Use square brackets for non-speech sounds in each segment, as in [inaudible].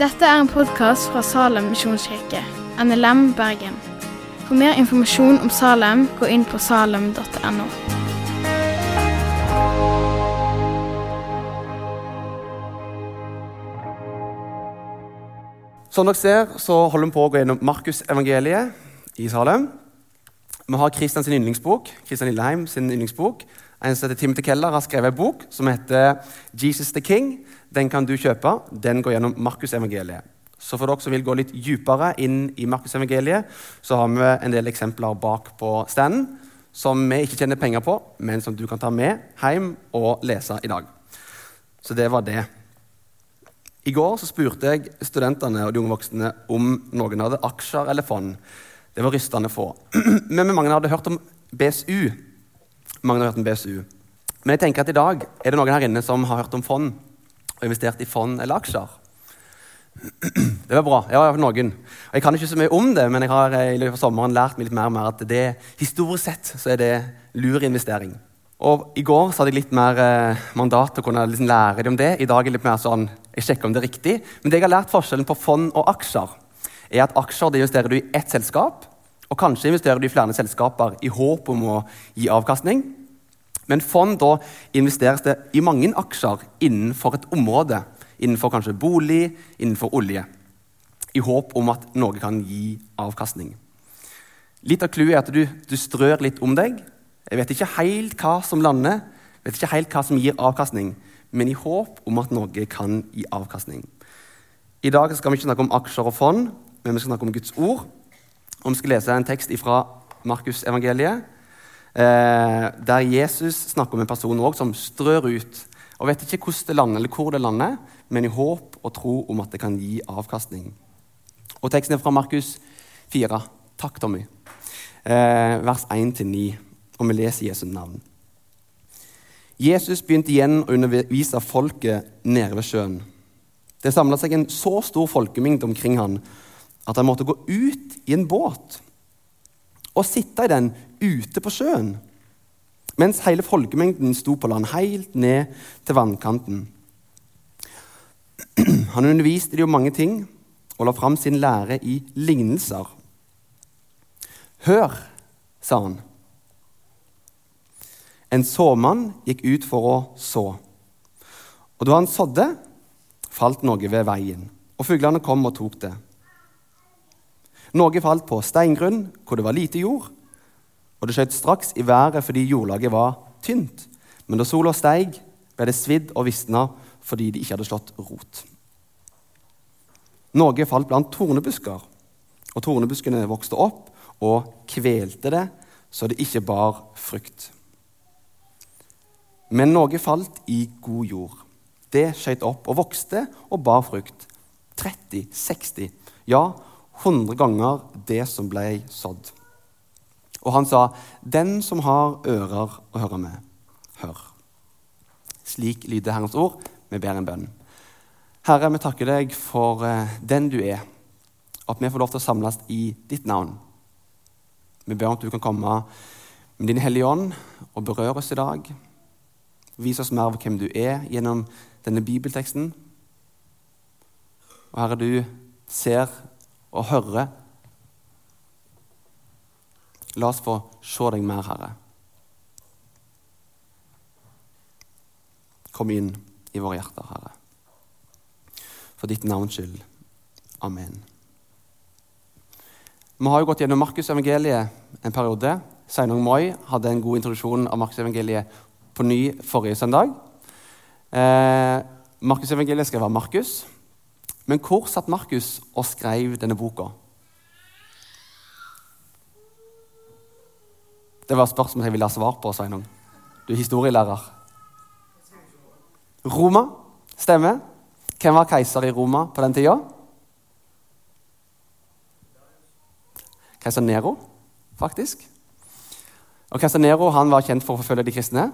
Dette er en podkast fra Salem misjonskirke, NLM Bergen. For mer informasjon om Salem, gå inn på salem.no. Som dere ser, så holder vi på å gå gjennom Markus-evangeliet i Salem. Vi har Kristians yndlingsbok, Kristian Lilleheim sin yndlingsbok. En som heter Timothy Keller har skrevet en bok som heter 'Jesus the King'. Den kan du kjøpe. Den går gjennom Markus-evangeliet. Så for dere som vil gå litt dypere inn i Markus-evangeliet, så har vi en del eksempler bak på standen som vi ikke tjener penger på, men som du kan ta med hjem og lese i dag. Så det var det. I går så spurte jeg studentene og de unge voksne om noen hadde aksjer eller fond. Det var rystende få. [clears throat] Men mange hadde hørt om BSU. Mange har hørt om BSU. Men jeg tenker at i dag er det noen her inne som har hørt om fond og investert i fond eller aksjer. Det var bra. Ja, noen. Jeg kan ikke så mye om det, men jeg har i løpet av sommeren lært meg litt mer og mer at det, historisk sett så er det lur investering. Og I går så hadde jeg litt mer eh, mandat til å kunne liksom lære dem om det. I dag er det litt mer sånn, jeg sjekker om det er riktig. Men det jeg har lært forskjellen på fond og aksjer, er at aksjer det investerer du i ett selskap, og kanskje investerer du i flere selskaper i håp om å gi avkastning. Men fond da investeres det i mange aksjer innenfor et område. Innenfor kanskje bolig, innenfor olje. I håp om at noe kan gi avkastning. Litt av clouet er at du, du, strør litt om deg. Jeg vet ikke helt hva som lander, vet ikke helt hva som gir avkastning, men i håp om at noe kan gi avkastning. I dag skal vi ikke snakke om aksjer og fond, men vi skal snakke om Guds ord. Og vi skal lese en tekst fra Markusevangeliet, eh, der Jesus snakker om en person også, som strør ut og vet ikke hvordan det lander, eller hvor det lander, men i håp og tro om at det kan gi avkastning. Og Teksten er fra Markus 4. Takk, Tommy. Eh, vers 1-9, og vi leser Jesu navn. Jesus begynte igjen å undervise folket nede ved sjøen. Det samla seg en så stor folkemengde omkring han at han måtte gå ut i en båt og sitte i den ute på sjøen, mens hele folkemengden sto på land helt ned til vannkanten. [clears throat] Han underviste dem om mange ting og la fram sin lære i lignelser. Hør, sa han. En såmann gikk ut for å så. Og da han sådde, falt noe ved veien, og fuglene kom og tok det. Noe falt på steingrunn, hvor det var lite jord, og det skjøt straks i været fordi jordlaget var tynt. Men da sola steig, ble det svidd og visna fordi de ikke hadde slått rot. Noe falt blant tornebusker, og tornebuskene vokste opp og kvelte det, så det ikke bar frukt. Men noe falt i god jord. Det skjøt opp og vokste og bar frukt. 30, 60, ja, 100 ganger det som ble sådd. Og han sa, 'Den som har ører å høre med, hør.' Slik lyder Herrens ord. Vi ber en bønn. Herre, vi takker deg for eh, den du er, at vi får lov til å samles i ditt navn. Vi ber om at du kan komme med Din Hellige Ånd og berøre oss i dag. Vis oss mer av hvem du er gjennom denne bibelteksten. Og Herre, du ser og høre. La oss få se deg mer, Herre. Kom inn i våre hjerter, Herre. For ditt navns skyld. Amen. Vi har jo gått gjennom Markusevangeliet en periode. Sveinung Moi hadde en god introduksjon av Markusevangeliet på ny forrige søndag. Eh, Markusevangeliet skrev av Markus. Men hvor satt Markus og skrev denne boka? Det var spørsmål jeg ville ha svar på, Sveinung. Du er historielærer. Roma stemmer. Hvem var keiser i Roma på den tida? Keiser Nero, faktisk. Og Keiser Nero han var kjent for å forfølge de kristne.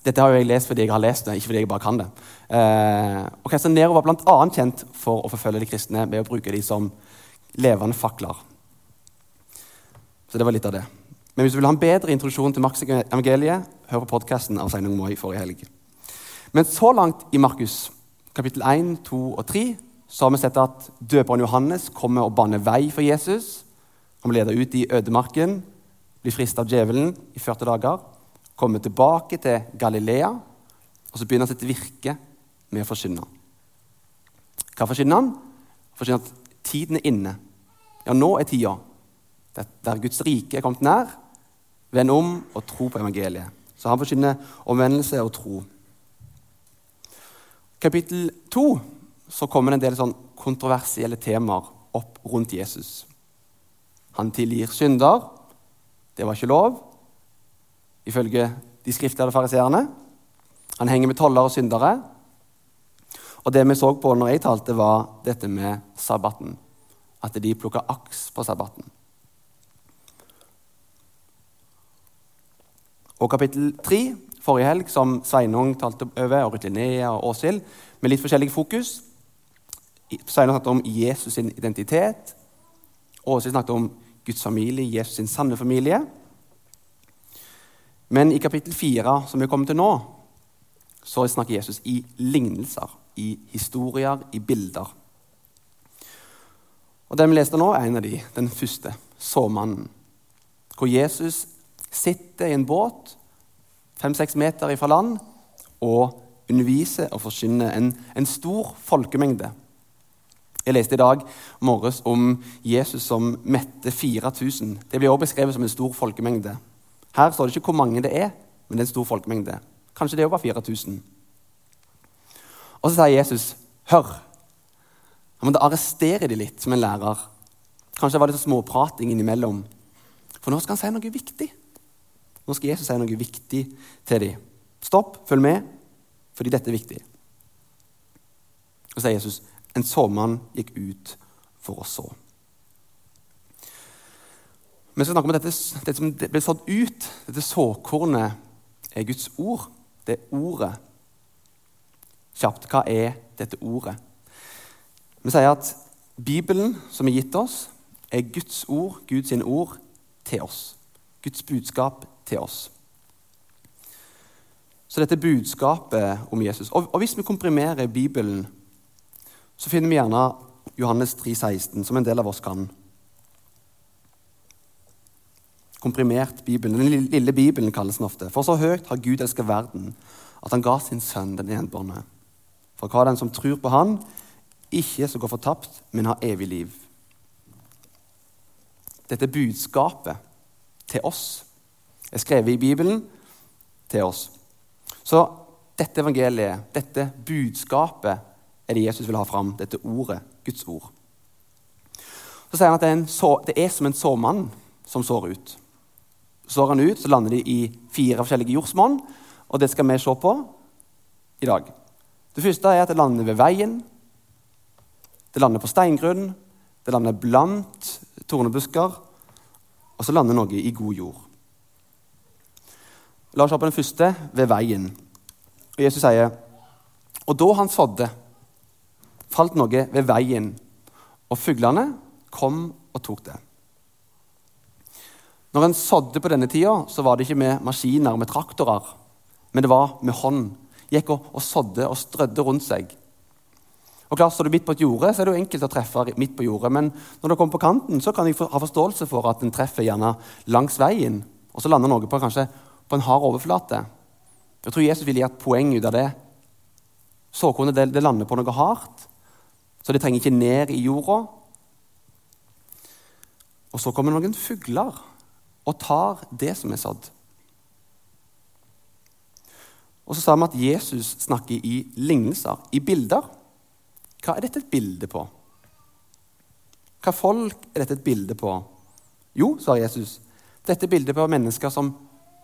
Dette har jo jeg lest fordi jeg har lest det, ikke fordi jeg bare kan det. Eh, og Kristian Nero var bl.a. kjent for å forfølge de kristne ved å bruke dem som levende fakler. Så det var litt av det. Men hvis du vil ha en bedre introduksjon til Marks evangeliet, hør på podkasten av Sveinung Moi forrige helg. Men så langt i Markus kapittel 1, 2 og 3 så har vi sett at døperen Johannes kommer og baner vei for Jesus. Han blir ledet ut i ødemarken, blir fristet av djevelen i 40 dager. Kommer tilbake til Galilea, og så begynner sitt virke med å forkynne. Hva forkynner han? Forkynner at tiden er inne. Ja, nå er tida. Der Guds rike er kommet nær. Vend om og tro på evangeliet. Så han forkynner omvendelse og tro. Kapittel to så kommer det en del sånn kontroversielle temaer opp rundt Jesus. Han tilgir synder. Det var ikke lov, ifølge de skriftlærde fariseerne. Han henger med toller og syndere. Og det vi så på når jeg talte, var dette med sabbaten. At de plukka aks på sabbaten. Og kapittel tre forrige helg, som Sveinung talte over, og Ruth og Åshild, med litt forskjellig fokus. Sveinung snakket om Jesus' sin identitet. Åshild snakket om Guds familie, Jesus' sin sanne familie. Men i kapittel 4, som vi kommer til nå, så snakker Jesus i lignelser, i historier, i bilder. Og Den vi leste nå, er en av de, den første, såmannen. Hvor Jesus sitter i en båt fem-seks meter fra land og underviser og forkynner en, en, stor folkemengde. Jeg leste i dag morges om Jesus som mette 4000. Det blir også beskrevet som en stor folkemengde. Her står det ikke hvor mange det er, men det er en stor folkemengde. Kanskje det er over 4000. Og så sier Jesus, 'Hør.' Han måtte arrestere de litt som en lærer. Kanskje det var litt småprating innimellom. For nå skal han si noe viktig. Nå skal Jesus si noe viktig til dem. Stopp, følg med, fordi dette er viktig. Og så sier Jesus, 'En såmann gikk ut for å så'. Vi skal snakke om dette, dette som ble sådd ut, dette såkornet, er Guds ord. Det er ordet. Kjapt, hva er dette ordet? Vi sier at Bibelen som er gitt oss, er Guds ord, Guds ord, til oss. Guds budskap til oss. Så dette budskapet om Jesus Og, og hvis vi komprimerer Bibelen, så finner vi gjerne Johannes 3, 16, som en del av oss kan komprimert Bibelen. Den lille Bibelen kalles den ofte. For så høyt har Gud elsket verden, at han ga sin sønn den enbårne. For hva den som tror på Han, ikke skal gå fortapt, men ha evig liv. Dette budskapet til oss er skrevet i Bibelen til oss. Så dette evangeliet, dette budskapet, er det Jesus vil ha fram. Dette ordet, Guds ord. Så sier han at det er, så, det er som en såmann som sår ut sår han ut, så lander de i fire forskjellige jordsmonn. Og det skal vi se på i dag. Det første er at det lander ved veien. Det lander på steingrunn. Det lander blant tornebusker. Og så lander noe i god jord. La oss se på den første, ved veien. Og Jesus sier Og da han sådde, falt noe ved veien, og fuglene kom og tok det. Når en sådde på denne tida, så var det ikke med maskiner med traktorer, men det var med hånd. Gikk og, og sådde og strødde rundt seg. Og klart, Står du midt på et jorde, så er det jo enkelt å treffe midt på jordet. Men når du kommer på kanten, så kan jeg ha forståelse for at en treffer gjerne langs veien, og så lander noe på, kanskje, på en hard overflate. Jeg tror Jesus vil gi et poeng ut av det. Såkornet det, det lander på noe hardt, så det trenger ikke ned i jorda. Og så kommer noen fugler og tar det som er sådd. Og så sa vi at Jesus snakker i lignelser, i bilder. Hva er dette et bilde på? Hva folk er dette et bilde på? Jo, svarer Jesus, dette er bildet på mennesker som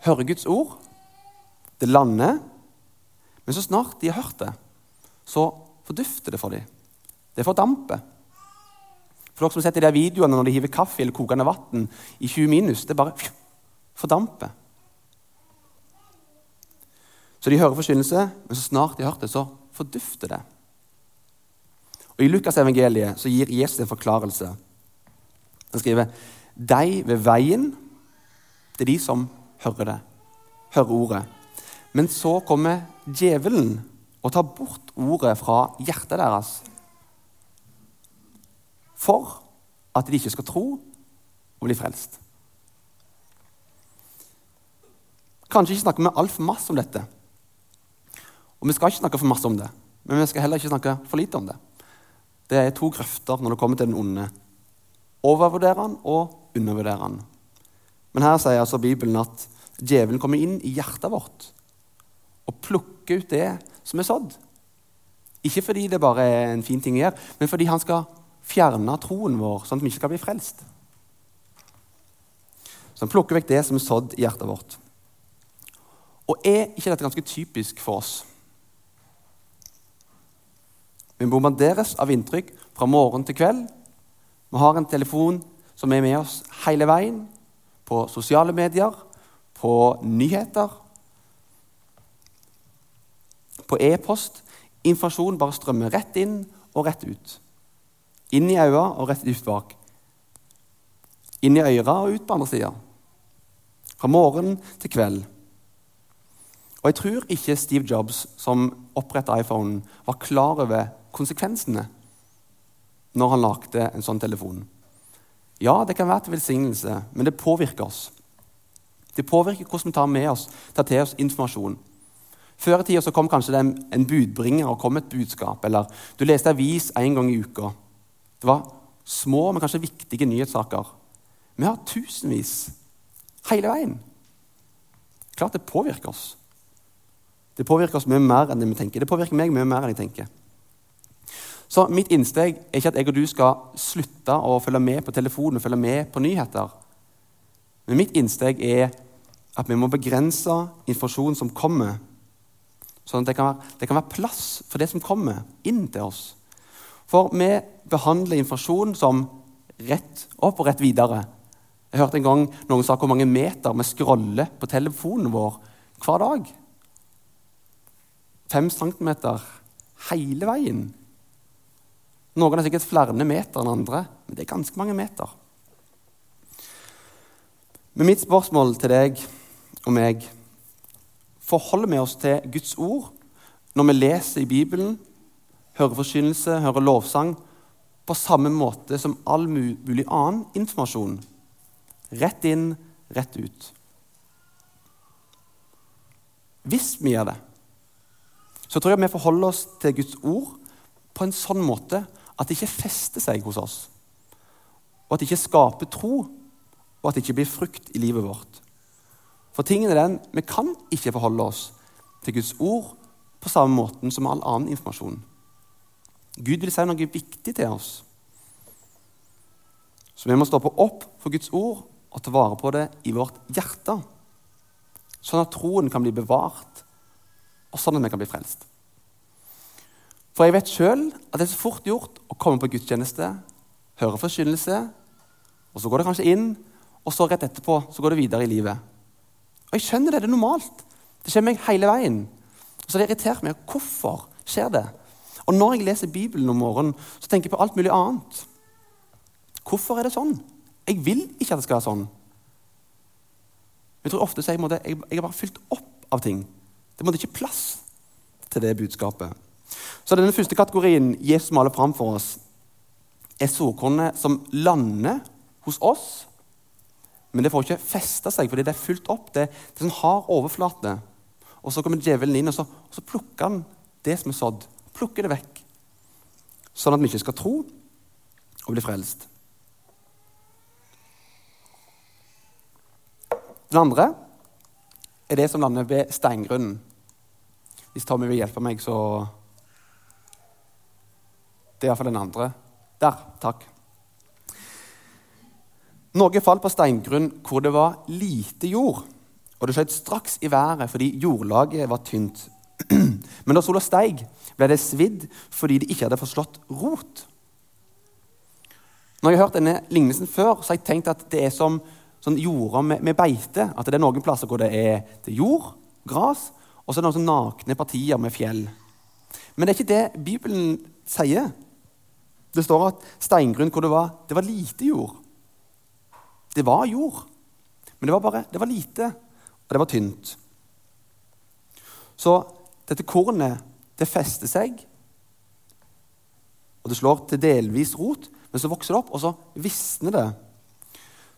hører Guds ord. Det lander. Men så snart de har hørt det, så fordufter det for dem. Det fordamper. For dere som har sett de videoene når de hiver kaffe eller kokende vann i 20 minus, det bare fordamper. Så de hører forkynnelse, men så snart de har hørt det, så fordufter det. Og I Lukas evangeliet så gir Jesus en forklarelse. Han skriver de ved veien, det er de som hører det, hører ordet. Men så kommer djevelen og tar bort ordet fra hjertet deres for at de ikke skal tro og bli frelst. Kanskje ikke snakker med altfor masse om dette. Og vi skal ikke snakke for masse om det, men vi skal heller ikke snakke for lite om det. Det er to grøfter når det kommer til den onde. Overvurdere han og undervurdere han. Men her sier altså Bibelen at djevelen kommer inn i hjertet vårt og plukker ut det som er sådd. Ikke fordi det bare er en fin ting å gjøre, men fordi han skal fjerne troen vår, sånn at vi ikke skal bli frelst. Så han plukker vekk det som er sådd i hjertet vårt. Og er ikke dette ganske typisk for oss? Vi bombarderes av inntrykk fra morgen til kveld. Vi har en telefon som er med oss hele veien. På sosiale medier, på nyheter, på e-post. Informasjon bare strømmer rett inn og rett ut. Inn i øya og rett ut bak. Inn i øra og ut på andre sida. Fra morgen til kveld. Og jeg tror ikke Steve Jobs, som oppretta iPhone, var klar over konsekvensene når han lagde en sånn telefon. Ja, det kan være til velsignelse, men det påvirker oss. Det påvirker hvordan vi tar med oss, tar til oss informasjon. Før i tida kom kanskje det en budbringer og kom et budskap. Eller du leste avis én gang i uka. Det var små, men kanskje viktige nyhetssaker. Vi har tusenvis hele veien. Klart det påvirker oss. Det påvirker oss mye mer enn det vi tenker. Det påvirker meg mye mer enn jeg tenker. Så mitt innsteg er ikke at jeg og du skal slutte å følge med på telefonen og følge med på nyheter. Men mitt innsteg er at vi må begrense informasjonen som kommer, sånn at det kan, være, det kan være plass for det som kommer, inn til oss. For vi behandler informasjon som rett opp og rett videre. Jeg hørte en gang noen sa hvor mange meter vi scroller på telefonen vår hver dag. Fem centimeter hele veien. Noen er sikkert flere meter enn andre, men det er ganske mange meter. Men mitt spørsmål til deg og meg Forholder vi oss til Guds ord når vi leser i Bibelen, hører forkynnelse, hører lovsang, på samme måte som all mulig annen informasjon? Rett inn, rett ut. Hvis vi gjør det, så tror jeg vi forholder oss til Guds ord på en sånn måte at det ikke fester seg hos oss, og at det ikke skaper tro, og at det ikke blir frukt i livet vårt. For tingen er den, vi kan ikke forholde oss til Guds ord på samme måten som all annen informasjon. Gud vil si noe viktig til oss. Så vi må stoppe opp for Guds ord og ta vare på det i vårt hjerte, sånn at troen kan bli bevart, og sånn at vi kan bli frelst. For jeg vet sjøl at det er så fort gjort å komme på gudstjeneste, høre forkynnelse, og så går det kanskje inn, og så rett etterpå så går det videre i livet. Og jeg skjønner det, det er normalt. Det skjer meg hele veien. Og så det irriterer meg. Hvorfor skjer det? Og når jeg leser Bibelen om morgenen, så tenker jeg på alt mulig annet. Hvorfor er det sånn? Jeg vil ikke at det skal være sånn. Jeg tror ofte jeg, måtte, jeg, jeg er bare fylt opp av ting. Det måtte ikke plass til det budskapet. Så denne første kategorien Jesus maler fram for oss, er såkornet som lander hos oss, men det får ikke festa seg fordi det er fylt opp. Det, det er sånn hard overflate. Og Så kommer djevelen inn og så, og så plukker han det som er sådd, plukker det vekk. Sånn at vi ikke skal tro og bli frelst. Den andre er det som lander ved steingrunnen. Hvis Tommy vil hjelpe meg, så det er iallfall den andre. Der. Takk. Noe falt på steingrunn hvor det var lite jord, og det skjøt straks i været fordi jordlaget var tynt. [clears throat] Men da sola steig, ble det svidd fordi de ikke hadde forslått rot. Når jeg har hørt denne lignelsen før, så har jeg tenkt at det er som sånn jorder med, med, beite. At det er noen plasser hvor det er, det jord, gras, og så er det noen nakne partier med fjell. Men det er ikke det Bibelen sier. Det står at steingrunn hvor det var, det var lite jord. Det var jord, men det var bare det var lite, og det var tynt. Så dette kornet det fester seg, og det slår til delvis rot, men så vokser det opp, og så visner det.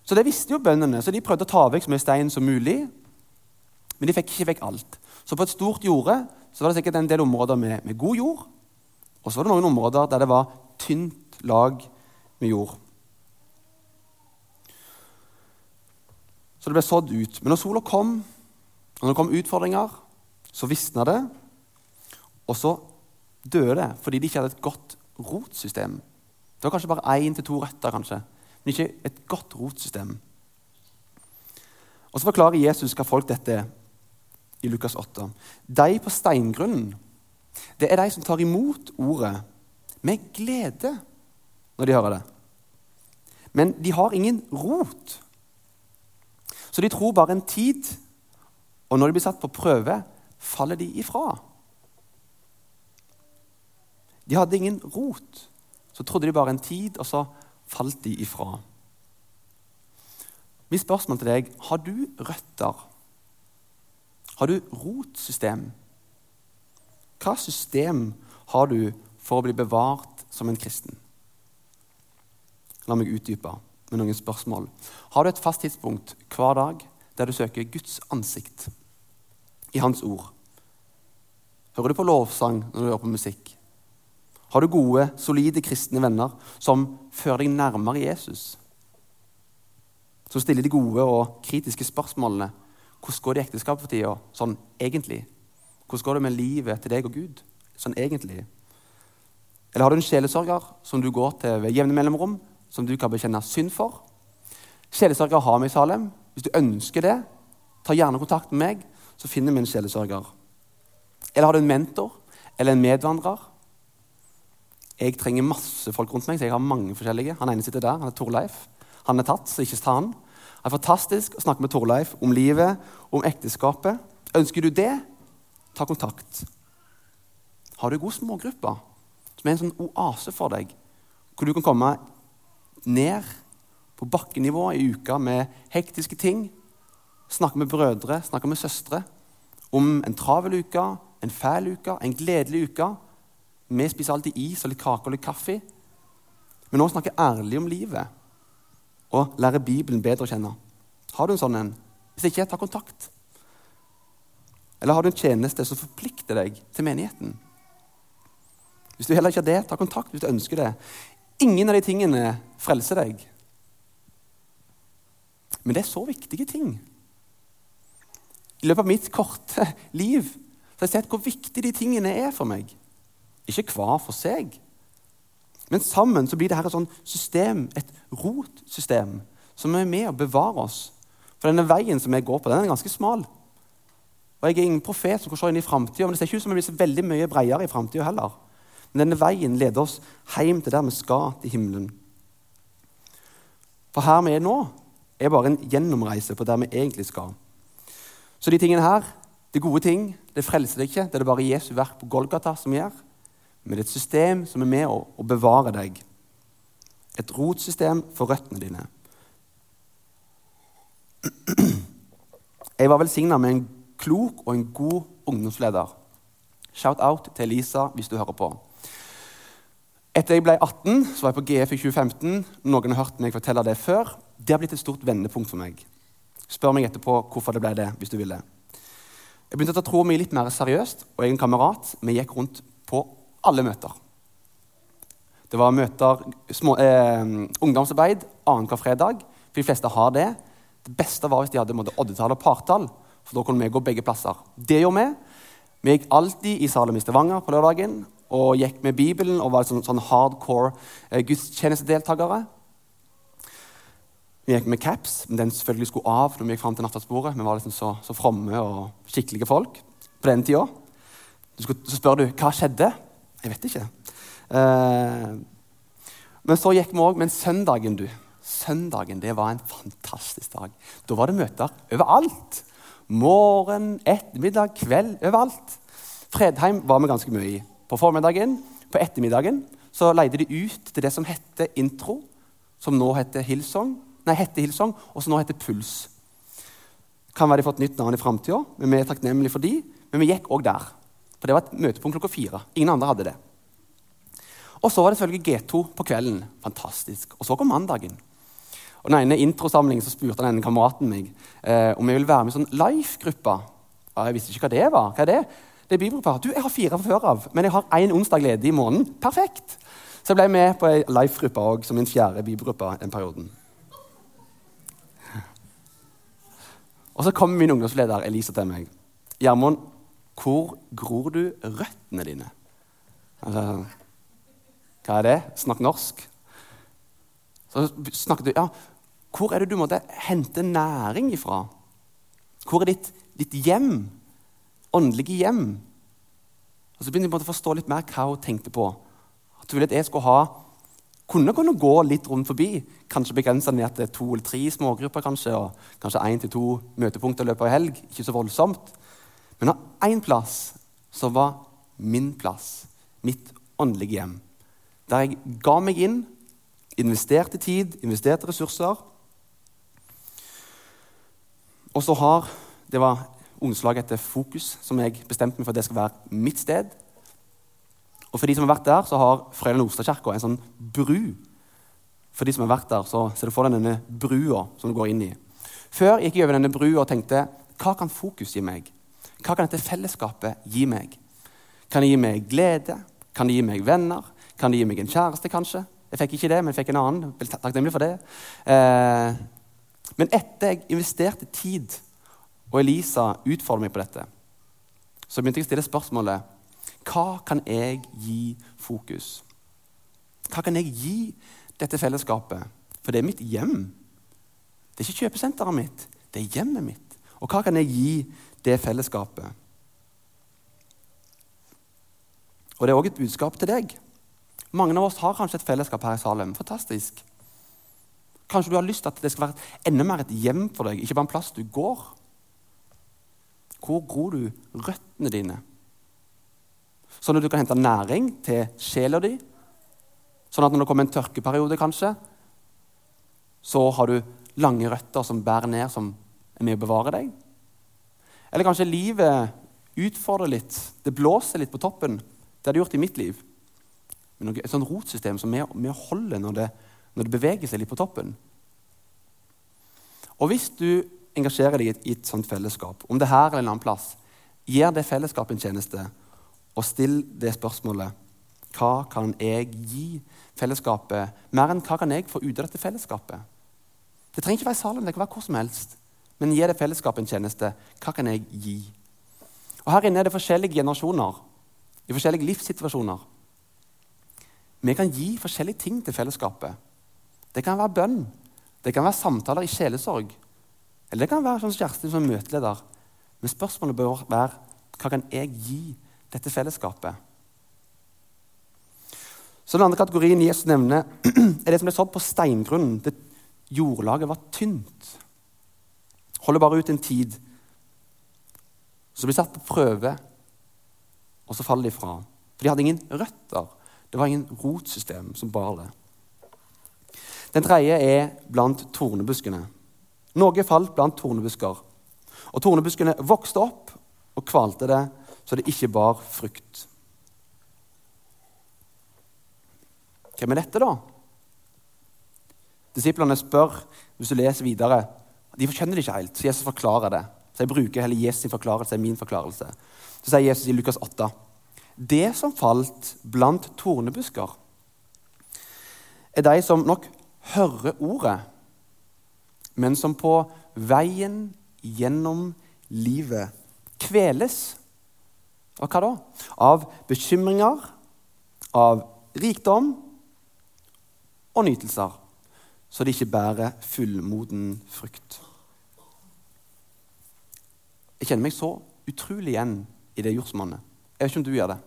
Så det visste jo bøndene, så de prøvde å ta vekk så mye stein som mulig. Men de fikk ikke vekk alt. Så på et stort jorde så var det sikkert en del områder med, med god jord, og så var det noen områder der det var tynt lag med jord. Så det ble sådd ut. Men når sola kom, og når det kom utfordringer, så visna det. Og så døde det fordi de ikke hadde et godt rotsystem. Det var kanskje bare én til to røtter, kanskje, men ikke et godt rotsystem. Og Så forklarer Jesus hva folk dette i Lukas 8. De på steingrunnen, det er de som tar imot ordet med glede når de hører det. Men de har ingen rot. Så de tror bare en tid, og når de blir satt på prøve, faller de ifra. De hadde ingen rot. Så trodde de bare en tid, og så falt de ifra. Mitt spørsmål til deg har du røtter? Har du rotsystem? Hva system har du for å bli bevart som en kristen? La meg utdype med noen spørsmål. Har du et fast tidspunkt hver dag der du søker Guds ansikt i Hans ord? Hører du på lovsang når du hører på musikk? Har du gode, solide kristne venner som fører deg nærmere Jesus? Som stiller de gode og kritiske spørsmålene. Hvordan går det i ekteskapet for tida, sånn egentlig? Hvordan går det med livet til deg og Gud, sånn egentlig? Eller har du en sjelesørger som du går til ved jevne mellomrom, som du kan bekjenne synd for. Sjelesørger har vi i Salem. Hvis du ønsker det, ta gjerne kontakt med meg, så finner vi en sjelesørger. Eller har du en mentor eller en medvandrer? Jeg trenger masse folk rundt meg, så jeg har mange forskjellige. Han ene sitter der, han er Torleif. Han er tatt, så ikke ta han. Det er fantastisk å snakke med Torleif om livet, om ekteskapet. Ønsker du det, ta kontakt. Har du god smågruppe, som er en sånn oase for deg, hvor du kan komme ned på bakkenivå i uka med hektiske ting. Snakke med brødre, snakke med søstre om en travel uke, en fæl uke, en gledelig uke. Vi spiser alltid is og litt kake og litt kaffe. Men nå snakker jeg ærlig om livet og lærer Bibelen bedre å kjenne. Har du en sånn en? Hvis ikke, ta kontakt. Eller har du en tjeneste som forplikter deg til menigheten? Hvis du heller ikke har det, ta kontakt hvis du ønsker det. Ingen av de tingene frelser deg. Men det er så viktige ting. I løpet av mitt korte [laughs] liv så har jeg sett hvor viktige de tingene er for meg. Ikke hver for seg, men sammen så blir det her et sånn system, et rotsystem, som er med å bevare oss. For denne veien som jeg går på, den er ganske smal. Og Jeg er ingen profet som kan se inn i framtida, men det ser ikke ut som det blir så veldig mye bredere i framtida heller. Men denne veien leder oss hjem til der vi skal, til himmelen. For her vi er nå, er bare en gjennomreise på der vi egentlig skal. Så de tingene her, det gode ting, det frelser deg ikke. Det er det bare Jesu verk på Golgata som gjør. Men det er et system som er med å, å bevare deg. Et rotsystem for røttene dine. Jeg var velsigna med en klok og en god ungdomsleder. Shout out til Elisa hvis du hører på. Etter jeg ble 18, så var jeg på GF i 2015. Noen har hørt meg fortelle det før. Det har blitt et stort vendepunkt for meg. Spør meg etterpå hvorfor det ble det. hvis du vil det. Jeg begynte å ta troa mi litt mer seriøst, og jeg og en kamerat vi gikk rundt på alle møter. Det var møter, små, eh, ungdomsarbeid annenhver fredag. For de fleste har det. Det beste var hvis de hadde oddetall og partall, for da kunne vi gå begge plasser. Det gjorde vi. Vi gikk alltid i Salem i Stavanger på lørdagen og gikk med Bibelen og var sånn, sånn hardcore eh, gudstjenestedeltakere. Vi gikk med caps, men den selvfølgelig skulle av når vi gikk fram til nattverdsbordet. Vi var liksom så, så, fromme og skikkelige folk på den tida. Så spør du hva skjedde. Jeg vet ikke. Eh, men så gikk vi òg Men søndagen, du. Søndagen det var en fantastisk dag. Da var det møter overalt. Morgen, ettermiddag, kveld. Overalt. Fredheim var vi ganske mye i. På formiddagen, på ettermiddagen, så leide de ut til det som heter Intro, som nå heter Hillsong, nei, heter Hillsong, og som nå heter Puls. Kan være de fått nytt navn i framtida, men vi er takknemlige for de, men vi gikk òg der. For det var et møtepunkt klokka fire. Ingen andre hadde det. Og så var det selvfølgelig G2 på kvelden. Fantastisk. Og så kom mandagen. Og den ene introsamlingen så spurte den ene kameraten meg eh, om jeg ville være med i sånn Life-gruppa. Ja, jeg visste ikke hva det var. Hva er det? Det er bibelgruppa. Du, jeg har fire fra før av, men jeg har én onsdag ledig i måneden. Perfekt! Så jeg ble med på ei Life-gruppe òg, som min fjerde bibelgruppe den perioden. Og så kommer min ungdomsleder Elisa til meg. 'Gjermund, hvor gror du røttene dine?' Altså, hva er det? Snakk norsk. Så snakket du, ja, Hvor er det du måtte hente næring ifra? Hvor er ditt, ditt hjem? Åndelige hjem? Og Så begynte jeg å forstå litt mer hva hun tenkte på. At hun ville at jeg skulle ha kunne kunne gå litt rundt forbi. Kanskje begrense ned til to eller tre smågrupper, kanskje, og kanskje én til to møtepunkter i løpet av helg. Ikke så voldsomt. Men av én plass så var min plass, mitt åndelige hjem, der jeg ga meg inn, investerte tid, investerte ressurser. Og så har Det var ungdomslaget etter Fokus som jeg bestemte meg for at det skal være mitt sted. Og for de som har vært der, så har Frøyland Ostadkirka en sånn bru. For de som har vært der, så ser du for deg denne brua som du går inn i. Før gikk jeg over denne brua og tenkte hva kan fokus gi meg? Hva kan dette fellesskapet gi meg? Kan det gi meg glede? Kan det gi meg venner? Kan det gi meg en kjæreste, kanskje? Jeg fikk ikke det, men jeg fikk en annen. Jeg er takknemlig for det. Eh, men etter jeg investerte tid, og Elisa utfordret meg på dette, så begynte jeg å stille spørsmålet hva kan jeg gi fokus? Hva kan jeg gi dette fellesskapet? For det er mitt hjem. Det er ikke kjøpesenteret mitt, det er hjemmet mitt. Og hva kan jeg gi det fellesskapet? Og det er òg et budskap til deg. Mange av oss har kanskje et fellesskap her i Salem. Fantastisk. Kanskje du har lyst til at det skal være enda mer et hjem for deg, ikke bare en plass du går. Hvor gror du røttene dine? Sånn at du kan hente næring til sjela di. Sånn at når det kommer en tørkeperiode, kanskje, så har du lange røtter som bærer ned, som er med å bevare deg. Eller kanskje livet utfordrer litt. Det blåser litt på toppen. Det har det gjort i mitt liv. Men et sånt rotsystem som er med å holde når det, når det beveger seg litt på toppen. Og hvis du engasjerer deg i et, i et sånt fellesskap, om det er her eller en annen plass, gir det fellesskapet en tjeneste og still det spørsmålet hva kan jeg gi fellesskapet, mer enn hva kan jeg få ut av dette fellesskapet? Det trenger ikke være i salen, det kan være hvor som helst. Men gir det fellesskapet en tjeneste. Hva kan jeg gi? Og Her inne er det forskjellige generasjoner i forskjellige livssituasjoner. Vi kan gi forskjellige ting til fellesskapet. Det kan være bønn, det kan være samtaler i sjelesorg. Eller det kan være sånn Kjersti som møteleder. Men spørsmålet bør være hva kan jeg gi dette fellesskapet. Så Den andre kategorien Jesus nevner, [clears throat] er det som ble sådd på steingrunnen. Det jordlaget var tynt. Holder bare ut en tid. Så blir de satt på prøve, og så faller de fra. For de hadde ingen røtter. Det var ingen rotsystem som bar det. Den tredje er blant tornebuskene. Noe falt blant tornebusker. Og tornebuskene vokste opp og kvalte det så det ikke bar frukt. Hvem er dette, da? Disiplene spør, hvis du leser videre De skjønner det ikke helt, så Jesus forklarer det. Så jeg bruker heller Jesus' sin forklarelse enn min forklarelse. Så sier Jesus i Lukas 8.: Det som falt blant tornebusker, er de som nok hører ordet, men som på veien gjennom livet kveles av hva da? Av bekymringer, av rikdom og nytelser, så de ikke bærer fullmoden frukt. Jeg kjenner meg så utrolig igjen i det jordsmonnet. Jeg vet ikke om du gjør det.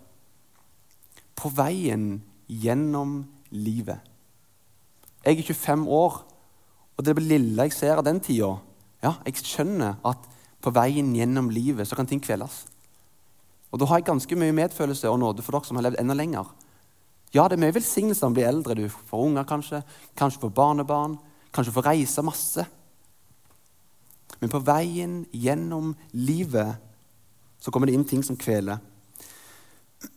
På veien gjennom livet. Jeg er 25 år, og det lille jeg ser av den tida ja, Jeg skjønner at på veien gjennom livet så kan ting kveles. Og Da har jeg ganske mye medfølelse og nåde for dere som har levd enda lenger. Ja, det er mye velsignelse man blir eldre. Du får unger, kanskje. Kanskje får barnebarn. Kanskje får reise masse. Men på veien gjennom livet så kommer det inn ting som kveler.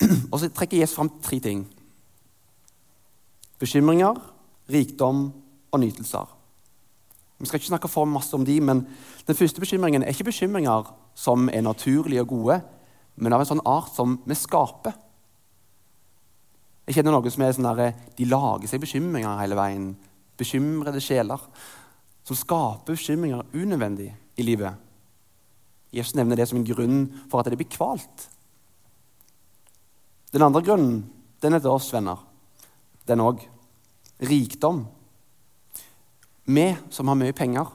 [clears throat] Og så trekker Jesus fram tre ting. Bekymringer, rikdom og nytelser. Vi skal ikke snakke for masse om de, men Den første bekymringen er ikke bekymringer som er naturlige og gode, men av en sånn art som vi skaper. Jeg kjenner noen som er sånn der, de lager seg bekymringer hele veien. Bekymrede sjeler som skaper bekymringer unødvendig i livet. Jesus nevner det som en grunn for at det blir kvalt. Den andre grunnen den er til oss venner. Den òg. Rikdom. Vi som har mye penger,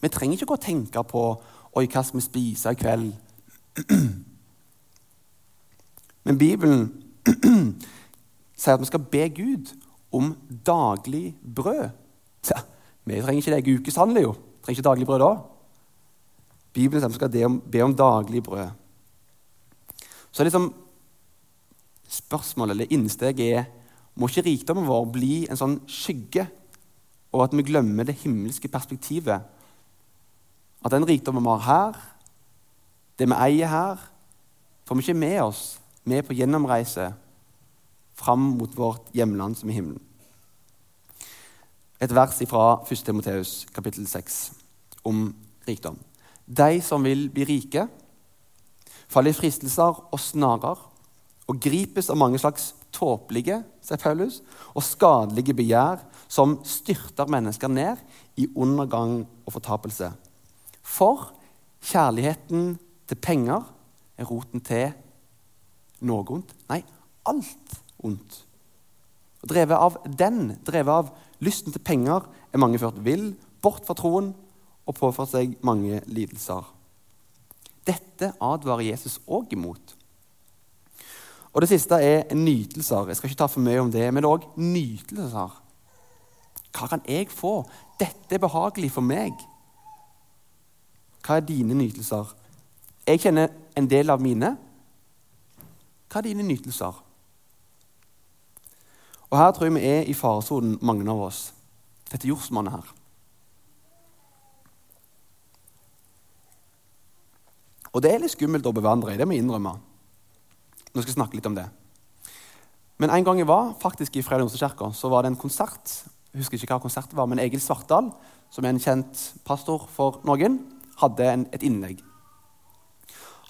vi trenger ikke gå og tenke på Oi, hva skal vi spise i kveld? [clears throat] Men Bibelen [clears throat] sier at vi skal be Gud om daglig brød. Ja, vi trenger ikke legge Jeg ukeshandler jo. Trenger ikke daglig brød da. Bibelen sier vi skal be om, daglig brød. Så liksom, spørsmålet eller innsteget er må ikke rikdommen vår bli en sånn skygge, og at vi glemmer det himmelske perspektivet? At den rikdommen vi har her, det vi eier her, får vi ikke med oss med på gjennomreise fram mot vårt hjemland som er himmelen. Et vers fra 1. Timoteus kapittel 6 om rikdom. De som vil bli rike, faller i fristelser og snarer og gripes av mange slags tåpelige Paulus, og skadelige begjær som styrter mennesker ned i undergang og fortapelse. For kjærligheten til penger er roten til noe ondt. Nei, alt ondt. Og drevet av den, drevet av lysten til penger, er mange ført vill, bort fra troen og påført seg mange lidelser. Dette advarer Jesus òg imot. Og Det siste er nytelser. Jeg skal ikke ta for mye om det, men det er òg nytelser. Hva kan jeg få? Dette er behagelig for meg. Hva er dine nytelser? Jeg kjenner en del av mine. Hva er dine nytelser? Og Her tror jeg vi er i faresonen, mange av oss. Dette jordsmonnet her. Og det er litt skummelt å bevandre i, det må jeg innrømme. Nå skal jeg snakke litt om det. Men en gang jeg var faktisk i Fredrikstadkirka, så var det en konsert. Jeg husker ikke hva konserten var, men Egil Svartdal, som er en kjent pastor for noen, hadde en, et innlegg.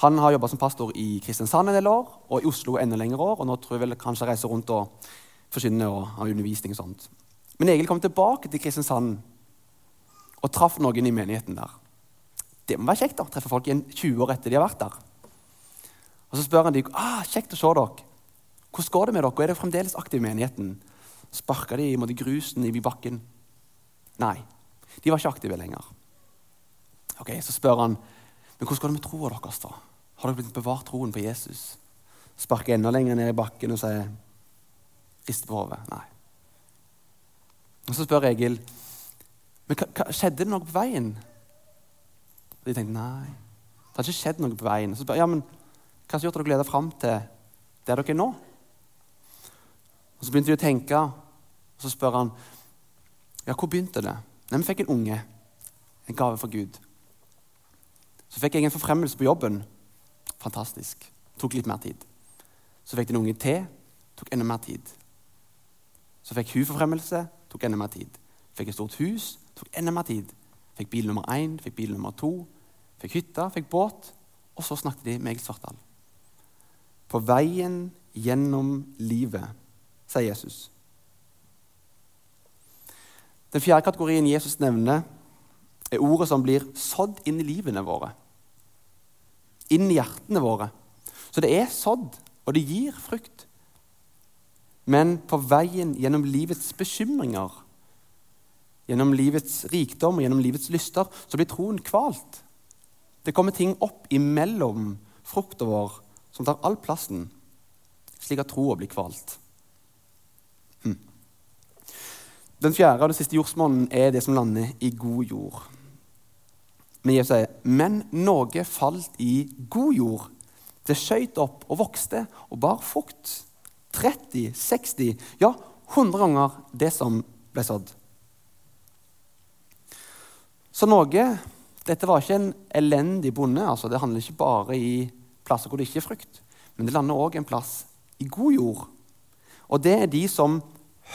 Han har jobba som pastor i Kristiansand en del år, og i Oslo enda lengre år. Og nå tror jeg vel kanskje reiser rundt og forkynner og har undervisning og sånt. Men Egil kom tilbake til Kristiansand og traff noen i menigheten der. Det må være kjekt å treffe folk igjen 20 år etter de har vært der. Og Så spør han dem ah, kjekt å se dere. Hvordan går det med dere? Er dere fremdeles aktive i menigheten? Sparka de i grusen i bakken? Nei, de var ikke aktive lenger. Ok, Så spør han men hvordan går det med troa deres. da? Har dere blitt bevart troen på Jesus? Sparker enda lenger ned i bakken og sier rister på hodet. Nei. Og Så spør Egil men hva, hva, skjedde det noe på veien. Og de tenkte nei, det har ikke skjedd noe på veien. Så spør ja, men hva har gjorde dere gleder fram til der dere er nå? Og Så begynte de å tenke, og så spør han ja, hvor begynte det? Nei, Vi fikk en unge, en gave fra Gud. Så fikk jeg en forfremmelse på jobben. Fantastisk. Tok litt mer tid. Så fikk den unge til. Tok enda mer tid. Så fikk hun forfremmelse. Tok enda mer tid. Fikk et stort hus. Tok enda mer tid. Fikk bil nummer én, fikk bil nummer to. Fikk hytte, fikk båt. Og så snakket de med Egil Svartdal. På veien gjennom livet, sier Jesus. Den fjerde kategorien Jesus nevner, er ordet som blir sådd inn i livene våre. Inn i hjertene våre. Så det er sådd, og det gir frukt. Men på veien gjennom livets bekymringer, gjennom livets rikdom og gjennom livets lyster, så blir troen kvalt. Det kommer ting opp imellom frukta vår som tar all plassen, slik at troa blir kvalt. Hm. Den fjerde og den siste jordsmonnen er det som lander i god jord. Men Jesus sier, men noe falt i god jord. Det skøyt opp og vokste og bar frukt. 30, 60, ja 100 ganger det som ble sådd. Så Norge Dette var ikke en elendig bonde. altså Det handler ikke bare i plasser hvor det ikke er frukt. Men det lander òg en plass i god jord. Og det er de som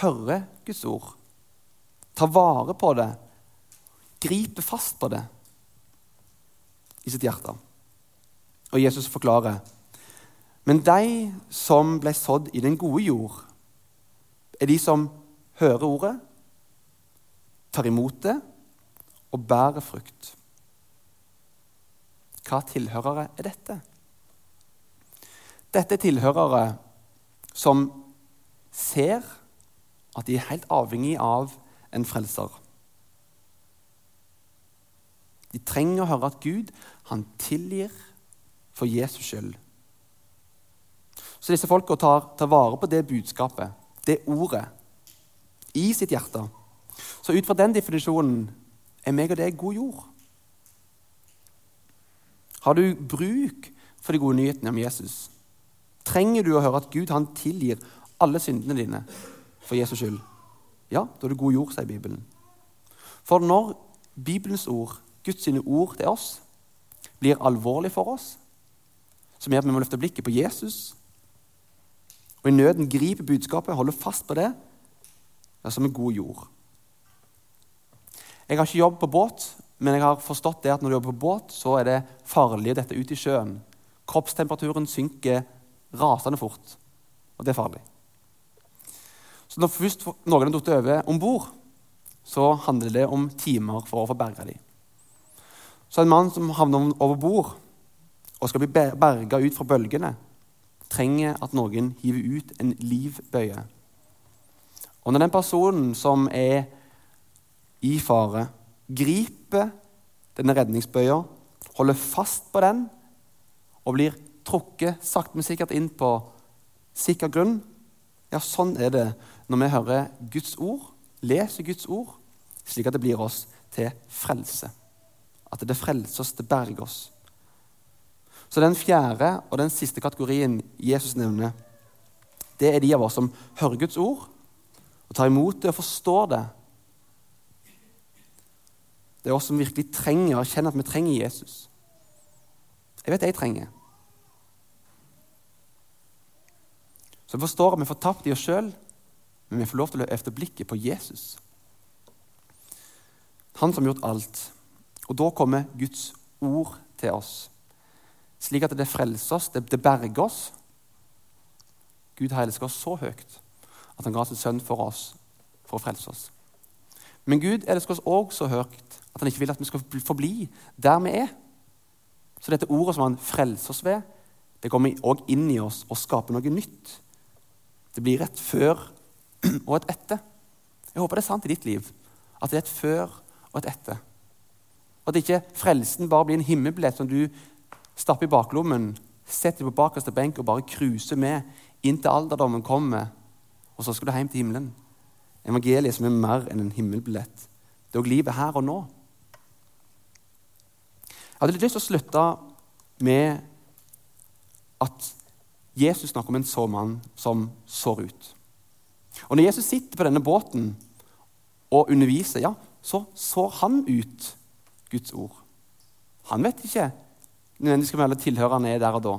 hører Guds ord, tar vare på det, griper fast på det i sitt hjerte. Og Jesus forklarer men de som ble sådd i den gode jord, er de som hører ordet, tar imot det og bærer frukt. Hva tilhørere er dette? Dette er tilhørere som ser at de er helt avhengig av en frelser. De trenger å høre at Gud han tilgir for Jesus skyld. Så disse folka tar, tar, vare på det budskapet, det ordet, i sitt hjerte. Så ut fra den definisjonen er meg og deg god jord. Har du bruk for de gode nyhetene om Jesus? Trenger du å høre at Gud han tilgir alle syndene dine for Jesus skyld? Ja, da er det god jord, sier Bibelen. For når Bibelens ord, Guds ord til oss, blir alvorlig for oss, som gjør at vi må løfte blikket på Jesus, og i nøden griper budskapet, holder fast på det, ja, som en god jord. Jeg har ikke jobb på båt, men jeg har forstått det at når du jobber på båt, så er det farlig å dette ut i sjøen. Kroppstemperaturen synker rasende fort, og det er farlig. Så når først noen har falt over om bord, så handler det om timer for å få berga dem. Så en mann som havner over bord og skal bli berga ut fra bølgene, trenger at noen hiver ut en livbøye. Og når den personen som er i fare, griper denne redningsbøya, holder fast på den og blir trukket sakte, men sikkert inn på sikker grunn Ja, sånn er det når vi hører Guds ord, leser Guds ord, slik at det blir oss til frelse. At det frelser oss, det berger oss. Så den fjerde og den siste kategorien Jesus nevner, det er de av oss som hører Guds ord, og tar imot det og forstår det. Det er oss som virkelig trenger og kjenner at vi trenger Jesus. Jeg vet jeg trenger. Så vi forstår at vi får fortapt i oss sjøl, men vi får lov til å løfte blikket på Jesus. Han som har gjort alt. Og da kommer Guds ord til oss, slik at det frelser oss, det, det berger oss. Gud har elsket oss så høyt at han ga sin sønn for oss for å frelse oss. Men Gud elsker oss òg så høyt at han ikke vil at vi skal forbli der vi er. Så dette ordet som han frelser oss ved, det kommer òg inn i oss og skaper noe nytt. Det blir et før og et etter. Jeg håper det er sant i ditt liv. At det er et før og et etter. Og at ikke frelsen bare blir en himmelbillett som du stapper i baklommen, setter på bakerste benk og bare cruiser med inn til alderdommen kommer, og så skal du hjem til himmelen. Evangeliet som er mer enn en himmelbillett. Det er òg livet her og nå. Jeg hadde litt lyst til å slutte med at Jesus snakker om en så mann som sår ut. Og når Jesus sitter på denne båten og underviser, ja, så sår han ut Guds ord. Han vet ikke nødvendigvis hvem alle han er der og da,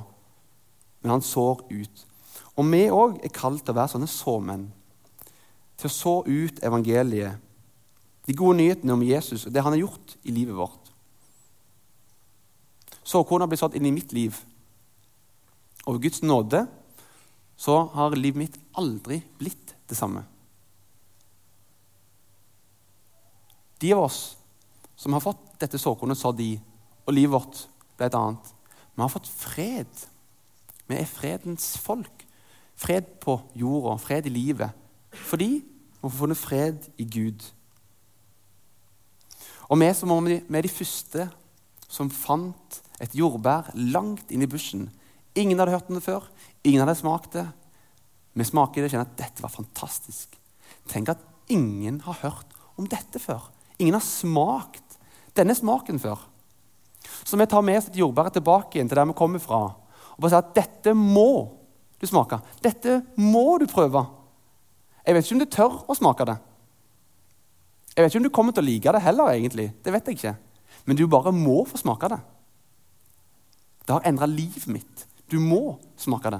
men han sår ut. Og vi òg er kalt til å være sånne såmenn. Til å så ut evangeliet, de gode nyhetene om Jesus og det han har gjort i livet vårt. Såkorna blir sådd inn i mitt liv. Og ved Guds nåde så har livet mitt aldri blitt det samme. De av oss som har fått dette såkornet sådd i, og livet vårt ble et annet, vi har fått fred. Vi er fredens folk. Fred på jorda, fred i livet. Fordi vi har funnet fred i Gud. Og vi som var er de første som fant et jordbær langt inn i bushen. Ingen hadde hørt om det før. Ingen hadde smakt det. Vi smaker det og kjenner at dette var fantastisk. Tenk at ingen har hørt om dette før. Ingen har smakt denne smaken før. Så vi tar med oss et jordbær tilbake inn til der vi kommer fra, og bare sier at dette må du smake. Dette må du prøve. Jeg vet ikke om du tør å smake det. Jeg vet ikke om du kommer til å like det heller, egentlig. Det vet jeg ikke. Men du bare må få smake det. Det har endra livet mitt, Du må smake det.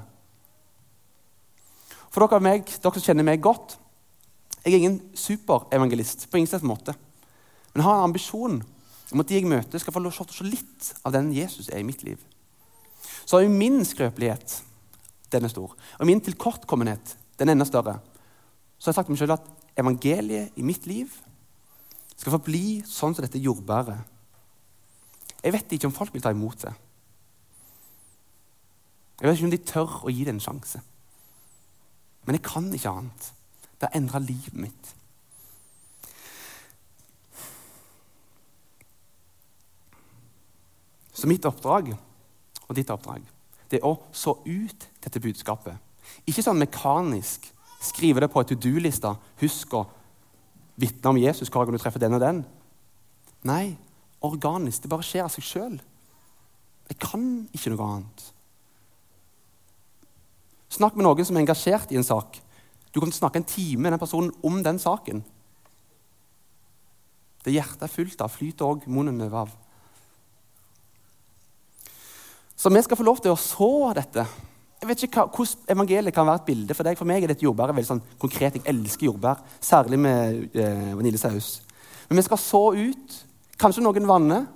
For dere, meg, dere som kjenner meg godt Jeg er ingen superevangelist på ingen slags måte. Men jeg har en ambisjon om at de jeg møter, skal få lov til å se litt av den Jesus er i mitt liv. Så har jo min skrøpelighet den er stor. Og min tilkortkommenhet den er enda større. Så har jeg sagt meg selv at evangeliet i mitt liv skal få bli sånn som dette jordbæret. Jeg vet ikke om folk vil ta imot det. Jeg vet ikke om de tør å gi det en sjanse. Men jeg kan ikke annet. Det har endra livet mitt. Så mitt oppdrag og ditt oppdrag det er å så ut dette budskapet. Ikke sånn mekanisk skrive det på en to do-liste. Husk å vitne om Jesus hver gang du treffer den og den. Nei, organisk. Det bare skjer av seg sjøl. Jeg kan ikke noe annet. Snakk med noen som er engasjert i en sak. Du kan snakke en time med den personen om den saken. Det hjertet er fullt av, flyter òg munnen over av. Så vi skal få lov til å så dette. Jeg vet ikke Hvordan evangeliet kan være et bilde for deg. For meg er dette jordbær veldig sånn konkret. Jeg elsker jordbær, særlig med eh, vaniljesaus. Men vi skal så ut. Kanskje noen vanner.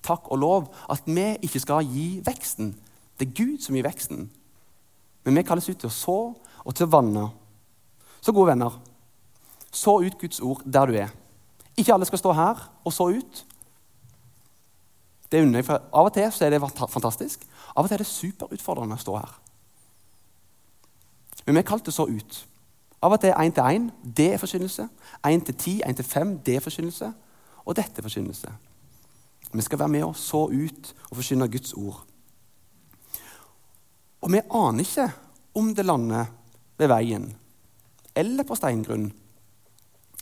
Takk og lov at vi ikke skal gi veksten. Det er Gud som gir veksten. Men vi kalles ut til å så og til å vanne. Så gode venner, så ut Guds ord der du er. Ikke alle skal stå her og så ut. Det unner jeg, for Av og til så er det fantastisk. Av og til er det superutfordrende å stå her. Men vi er kalt til så ut. Av og til én til én. Det er forkynnelse. Én til ti, én til fem. Det er forkynnelse. Og dette er forkynnelse. Vi skal være med og så ut og forkynne Guds ord. Og vi aner ikke om det lander ved veien eller på steingrunn.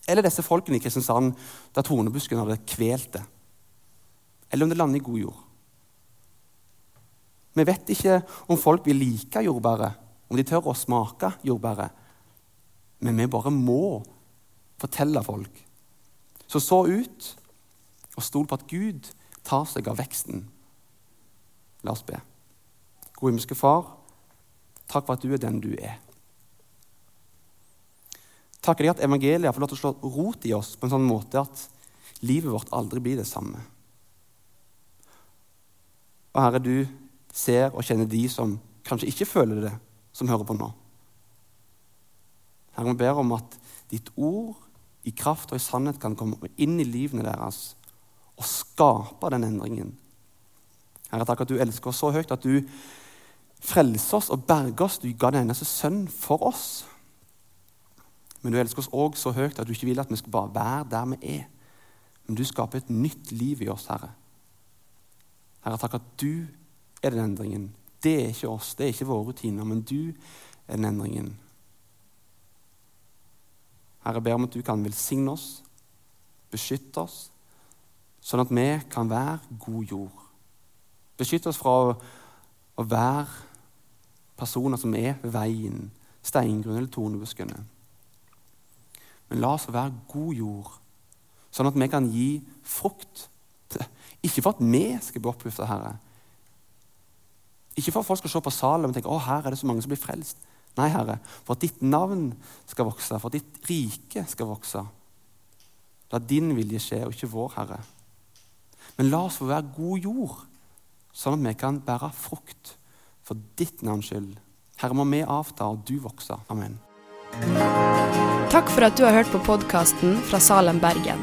Eller disse folkene i Kristiansand der tornebusken hadde kvelt det eller om det lander i god jord. Vi vet ikke om folk vil like jordbæret, om de tør å smake jordbæret. Men vi bare må fortelle folk. Så så ut og stol på at Gud tar seg av veksten. La oss be. Gode himmelske Far, takk for at du er den du er. Takk deg at evangeliet får lov til å slå rot i oss på en sånn måte at livet vårt aldri blir det samme. Og Herre, du ser og kjenner de som kanskje ikke føler det, som hører på nå. Herre, vi ber om at ditt ord i kraft og i sannhet kan komme inn i livene deres og skape den endringen. Herre, takk at du elsker oss så høyt at du frelser oss og berger oss. Du ga den eneste sønn for oss. Men du elsker oss òg så høyt at du ikke vil at vi skal bare være der vi er. Men du skaper et nytt liv i oss, Herre. Herre, takk at du er den endringen. Det er ikke oss, det er ikke våre rutiner, men du er den endringen. Herre, jeg ber om at du kan velsigne oss, beskytte oss, sånn at vi kan være god jord. Beskytte oss fra å, å være personer som er ved veien, steingrunn eller tornebuskene. Men la oss være god jord, sånn at vi kan gi frukt ikke for at vi skal bli oppløfta, Herre. Ikke for at folk skal se på Salem og tenke å, her er det så mange som blir frelst. Nei, Herre, for at ditt navn skal vokse, for at ditt rike skal vokse. La din vilje skje, og ikke vår, Herre. Men la oss få være god jord, sånn at vi kan bære frukt for ditt navns skyld. Herre, må vi avta, og du vokse. Amen. Takk for at du har hørt på podkasten fra Salem, Bergen.